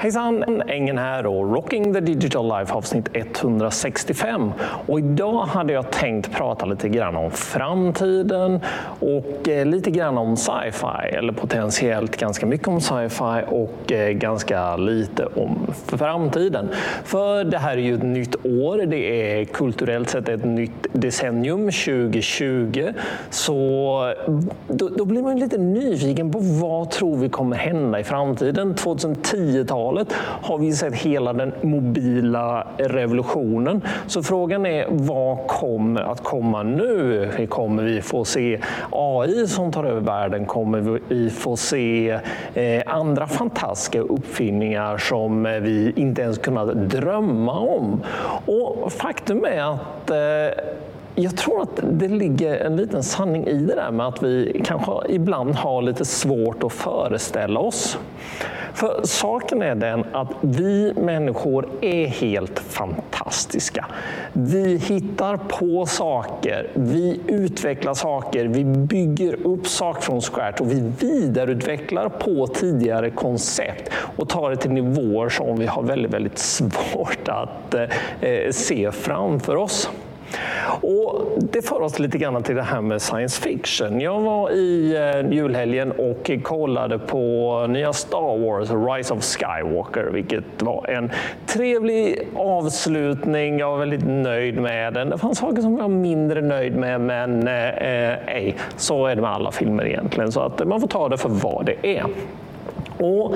Hejsan! Engen här och Rocking the Digital Life avsnitt 165. Och idag hade jag tänkt prata lite grann om framtiden och eh, lite grann om sci-fi, eller potentiellt ganska mycket om sci-fi och eh, ganska lite om framtiden. För det här är ju ett nytt år, det är kulturellt sett ett nytt decennium, 2020. Så mm, då, då blir man lite nyfiken på vad tror vi kommer hända i framtiden? 2010-talet 90-talet har vi sett hela den mobila revolutionen. Så frågan är vad kommer att komma nu? Kommer vi få se AI som tar över världen? Kommer vi få se eh, andra fantastiska uppfinningar som eh, vi inte ens kunnat drömma om? Och faktum är att eh, jag tror att det ligger en liten sanning i det där med att vi kanske ibland har lite svårt att föreställa oss. För saken är den att vi människor är helt fantastiska. Vi hittar på saker, vi utvecklar saker, vi bygger upp saker från scratch och vi vidareutvecklar på tidigare koncept och tar det till nivåer som vi har väldigt, väldigt svårt att eh, se framför oss. Och det för oss lite grann till det här med science fiction. Jag var i eh, julhelgen och kollade på nya Star Wars, Rise of Skywalker, vilket var en trevlig avslutning. Jag var väldigt nöjd med den. Det fanns saker som jag var mindre nöjd med, men eh, ej, så är det med alla filmer egentligen. Så att man får ta det för vad det är. Och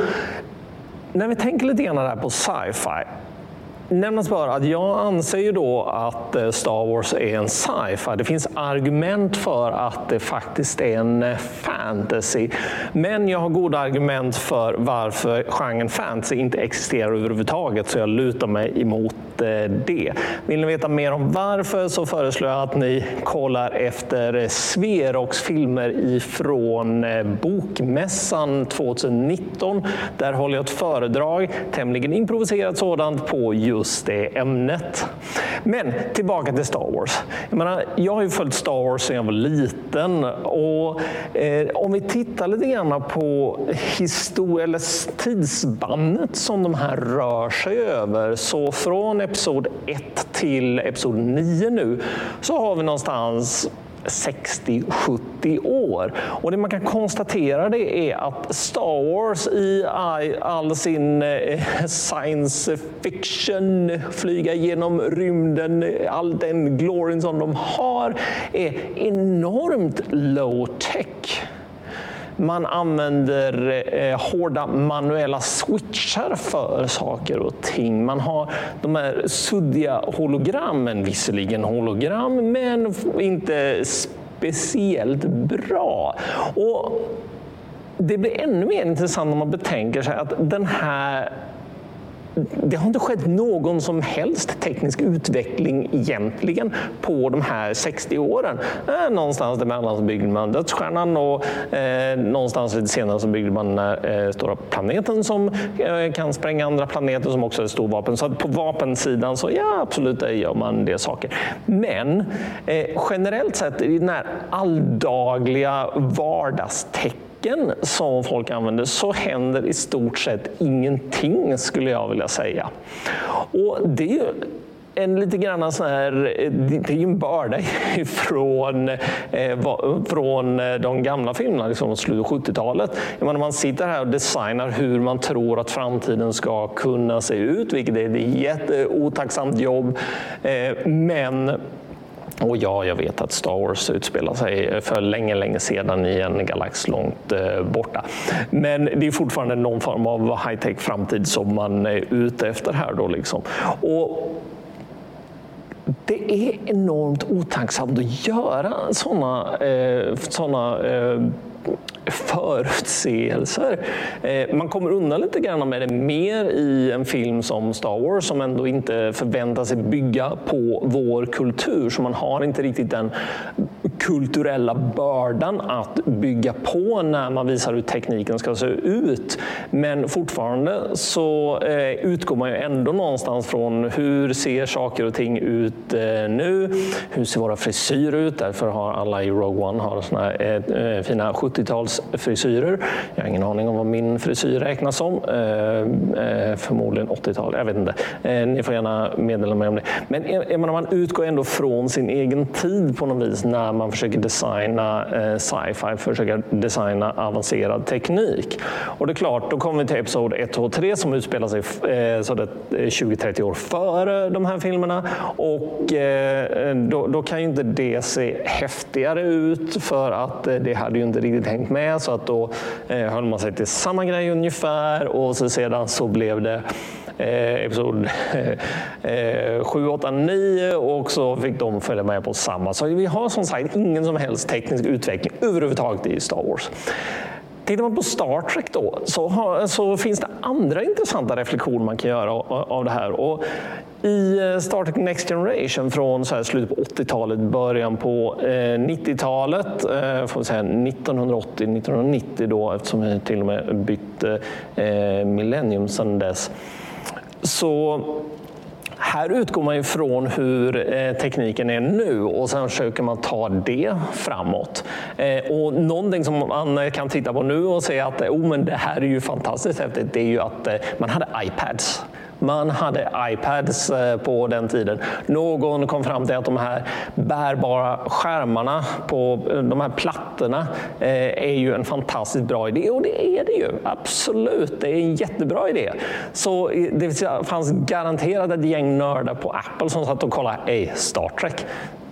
när vi tänker lite grann här på sci-fi Nämnas bara att jag anser ju då att eh, Star Wars är en sci-fi. Det finns argument för att det faktiskt är en eh, fantasy. Men jag har goda argument för varför genren fantasy inte existerar överhuvudtaget, så jag lutar mig emot Eh, det. Vill ni veta mer om varför så föreslår jag att ni kollar efter Sverox filmer ifrån eh, Bokmässan 2019. Där håller jag ett föredrag, tämligen improviserat sådant, på just det ämnet. Men tillbaka till Star Wars. Jag, menar, jag har ju följt Star Wars sedan jag var liten. Och, eh, om vi tittar lite grann på historia, eller tidsbandet som de här rör sig över. Så från Episod 1 till Episod 9 nu så har vi någonstans 60-70 år. Och det man kan konstatera det är att Star Wars i all sin eh, science fiction, flyga genom rymden, all den gloryn som de har, är enormt low tech. Man använder eh, hårda manuella switchar för saker och ting. Man har de här suddiga hologrammen, visserligen hologram, men inte speciellt bra. Och det blir ännu mer intressant om man betänker sig att den här det har inte skett någon som helst teknisk utveckling egentligen på de här 60 åren. Eh, någonstans däremellan så byggde man dödsstjärnan och eh, någonstans lite senare så byggde man den eh, stora planeten som eh, kan spränga andra planeter som också är ett stort vapen. Så på vapensidan så ja, absolut, där gör man det saker. Men eh, generellt sett i den här alldagliga vardagstecken tecken som folk använder så händer i stort sett ingenting skulle jag vilja säga. Och det är en lite grann sån här, det är ju en börda eh, från, eh, från de gamla filmerna, liksom slutet av 70-talet. Man sitter här och designar hur man tror att framtiden ska kunna se ut, vilket är ett jätteotacksamt jobb. Eh, men och ja, jag vet att Star Wars utspelar sig för länge, länge sedan i en galax långt eh, borta. Men det är fortfarande någon form av high-tech framtid som man är ute efter här. Då liksom. Och det är enormt otacksamt att göra sådana eh, såna, eh, förutsägelser. Eh, man kommer undan lite grann med det mer i en film som Star Wars som ändå inte förväntar sig bygga på vår kultur. Så man har inte riktigt den kulturella bördan att bygga på när man visar hur tekniken ska se ut. Men fortfarande så eh, utgår man ju ändå någonstans från hur ser saker och ting ut eh, nu? Hur ser våra frisyrer ut? Därför har alla i Rogue One har såna här, eh, fina 70-talsfrisyrer. Jag har ingen aning om vad min frisyr räknas som. Förmodligen 80-tal, jag vet inte. Ni får gärna meddela mig om det. Men menar, man utgår ändå från sin egen tid på något vis när man försöker designa eh, sci-fi, försöker designa avancerad teknik. Och det är klart, då kommer vi till Episod 1, 2 3 som utspelar sig eh, 20-30 eh, år före de här filmerna. Och eh, då, då, kan ju inte det se häftigare ut för att eh, det hade ju inte riktigt hängt med. Så att då eh, höll man sig till samma grej ungefär och så sedan så blev det Eh, episod eh, 7, 8, 9 och så fick de följa med på samma. Så vi har som sagt ingen som helst teknisk utveckling överhuvudtaget i Star Wars. Tittar man på Star Trek då, så, har, så, finns det andra intressanta reflektioner man kan göra av, det här. Och I eh, Star Trek Next Generation från så här slutet på 80-talet, början på eh, 90-talet, eh, får säga 1980-1990 då, eftersom vi till och med bytte eh, millennium sedan dess, så här utgår man ifrån hur eh, tekniken är nu och sen försöker man ta det framåt. Eh, och någonting som man kan titta på nu och säga att eh, oh, men det här är ju fantastiskt häftigt, det är ju att eh, man hade iPads man hade iPads eh, på den tiden. Någon kom fram till att de här bärbara skärmarna på eh, de här plattorna eh, är ju en fantastiskt bra idé. Och det är det ju, absolut. Det är en jättebra idé. Så det fanns garanterat ett gäng nördar på Apple som satt och kollade, ej, Star Trek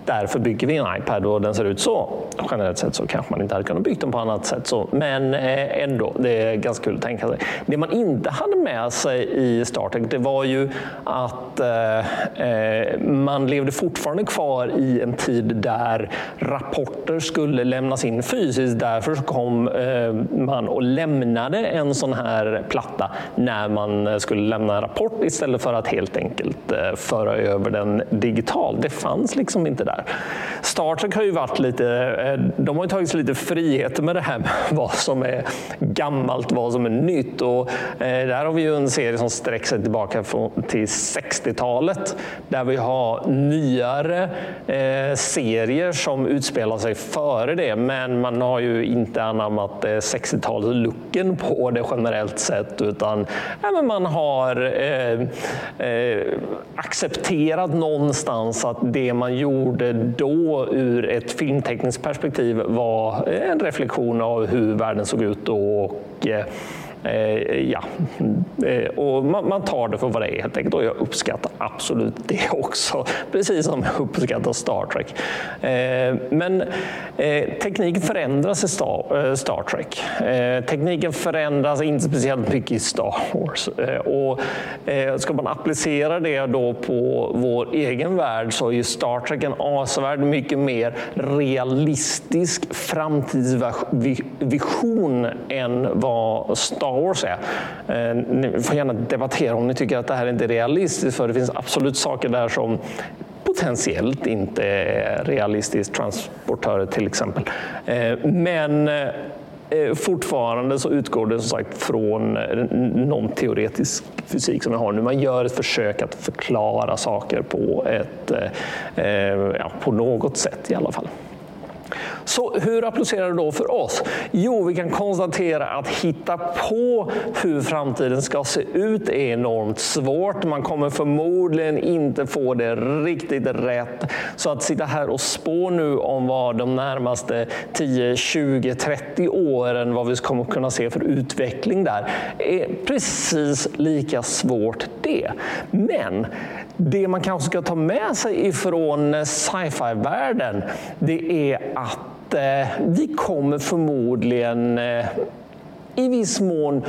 därför bygger vi en iPad och den ser ut så. Generellt sett så kanske man inte hade kunnat bygga den på annat sätt. Så. Men ändå, det är ganska kul att tänka sig. Det man inte hade med sig i Star Trek, det var ju att eh, eh, man levde fortfarande kvar i en tid där rapporter skulle lämnas in fysiskt. Därför kom eh, man och lämnade en sån här platta när man skulle lämna en rapport istället för att helt enkelt eh, föra över den digitalt. Det fanns liksom inte där. Star Trek har ju varit lite, eh, de har ju tagit sig lite friheter med det här med vad som är gammalt, vad som är nytt. Och eh, där har vi ju en serie som sträcker sig tillbaka till 60-talet där vi har nyare eh, serier som utspelar sig före det. Men man har ju inte anammat eh, 60-talslooken på det generellt sett utan ja, man har eh, eh, accepterat någonstans att det man gjorde då ur ett filmtekniskt perspektiv var en reflektion av hur världen såg ut då och Eh, Eh, ja, eh, och man, tar det för vad det är helt enkelt och jag uppskattar absolut det också. Precis som jag uppskattar Star Trek. Eh, men tekniken förändras i Star, Trek. Tekniken förändras inte speciellt mycket i Star Wars. Och ska man applicera det då på vår egen värld så är Star Trek en avsevärt mycket mer realistisk framtidsvision än vad Star Star är. Eh, ni får gärna debattera om ni tycker att det här inte är realistiskt, för det finns absolut saker där som potentiellt inte är realistiskt, transportörer till exempel. Eh, men eh, fortfarande så utgår det som sagt från någon teoretisk fysik som vi har nu. Man gör ett försök att förklara saker på, ett, ja, på något sätt i alla fall. Så hur applicerar det då för oss? Jo, vi kan konstatera att hitta på hur framtiden ska se ut är enormt svårt. Man kommer förmodligen inte få det riktigt rätt. Så att sitta här och spå nu om vad de närmaste 10, 20, 30 åren, vad vi kommer kunna se för utveckling där, är precis lika svårt det. Men det man kanske ska ta med sig ifrån sci-fi-världen, det är att eh, vi kommer förmodligen eh, i viss mån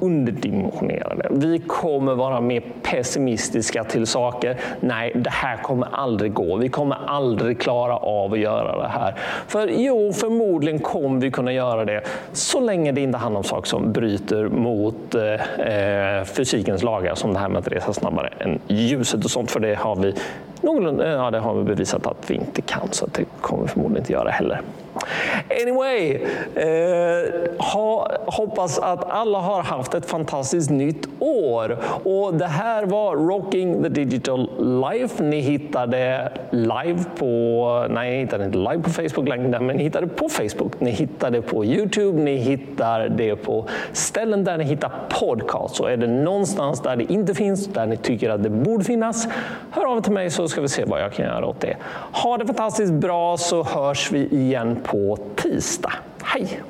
underdimensionerade. Vi kommer vara mer pessimistiska till saker. Nej, det här kommer aldrig gå. Vi kommer aldrig klara av att göra det här. För jo, förmodligen kommer vi kunna göra det så länge det inte handlar om saker som bryter mot eh, eh fysikens lagar som det här med att resa snabbare än ljuset och sånt. För det har vi någon, ja, det har vi bevisat att vi inte kan, så det kommer vi förmodligen inte göra heller. Anyway, eh, ha, hoppas att alla har haft ett fantastiskt nytt år. Och det här var Rocking the Digital Life. Ni hittar det live på, nej ni hittar det inte live på Facebook längre, men ni hittar det på Facebook. Ni hittar det på Youtube, ni hittar det på ställen där ni hittar podcast. Så är det någonstans där det inte finns, där ni tycker att det borde finnas, hör av er till mig så ska vi se vad jag kan göra åt det. Ha det fantastiskt bra så hörs vi igen på tisdag. Hej!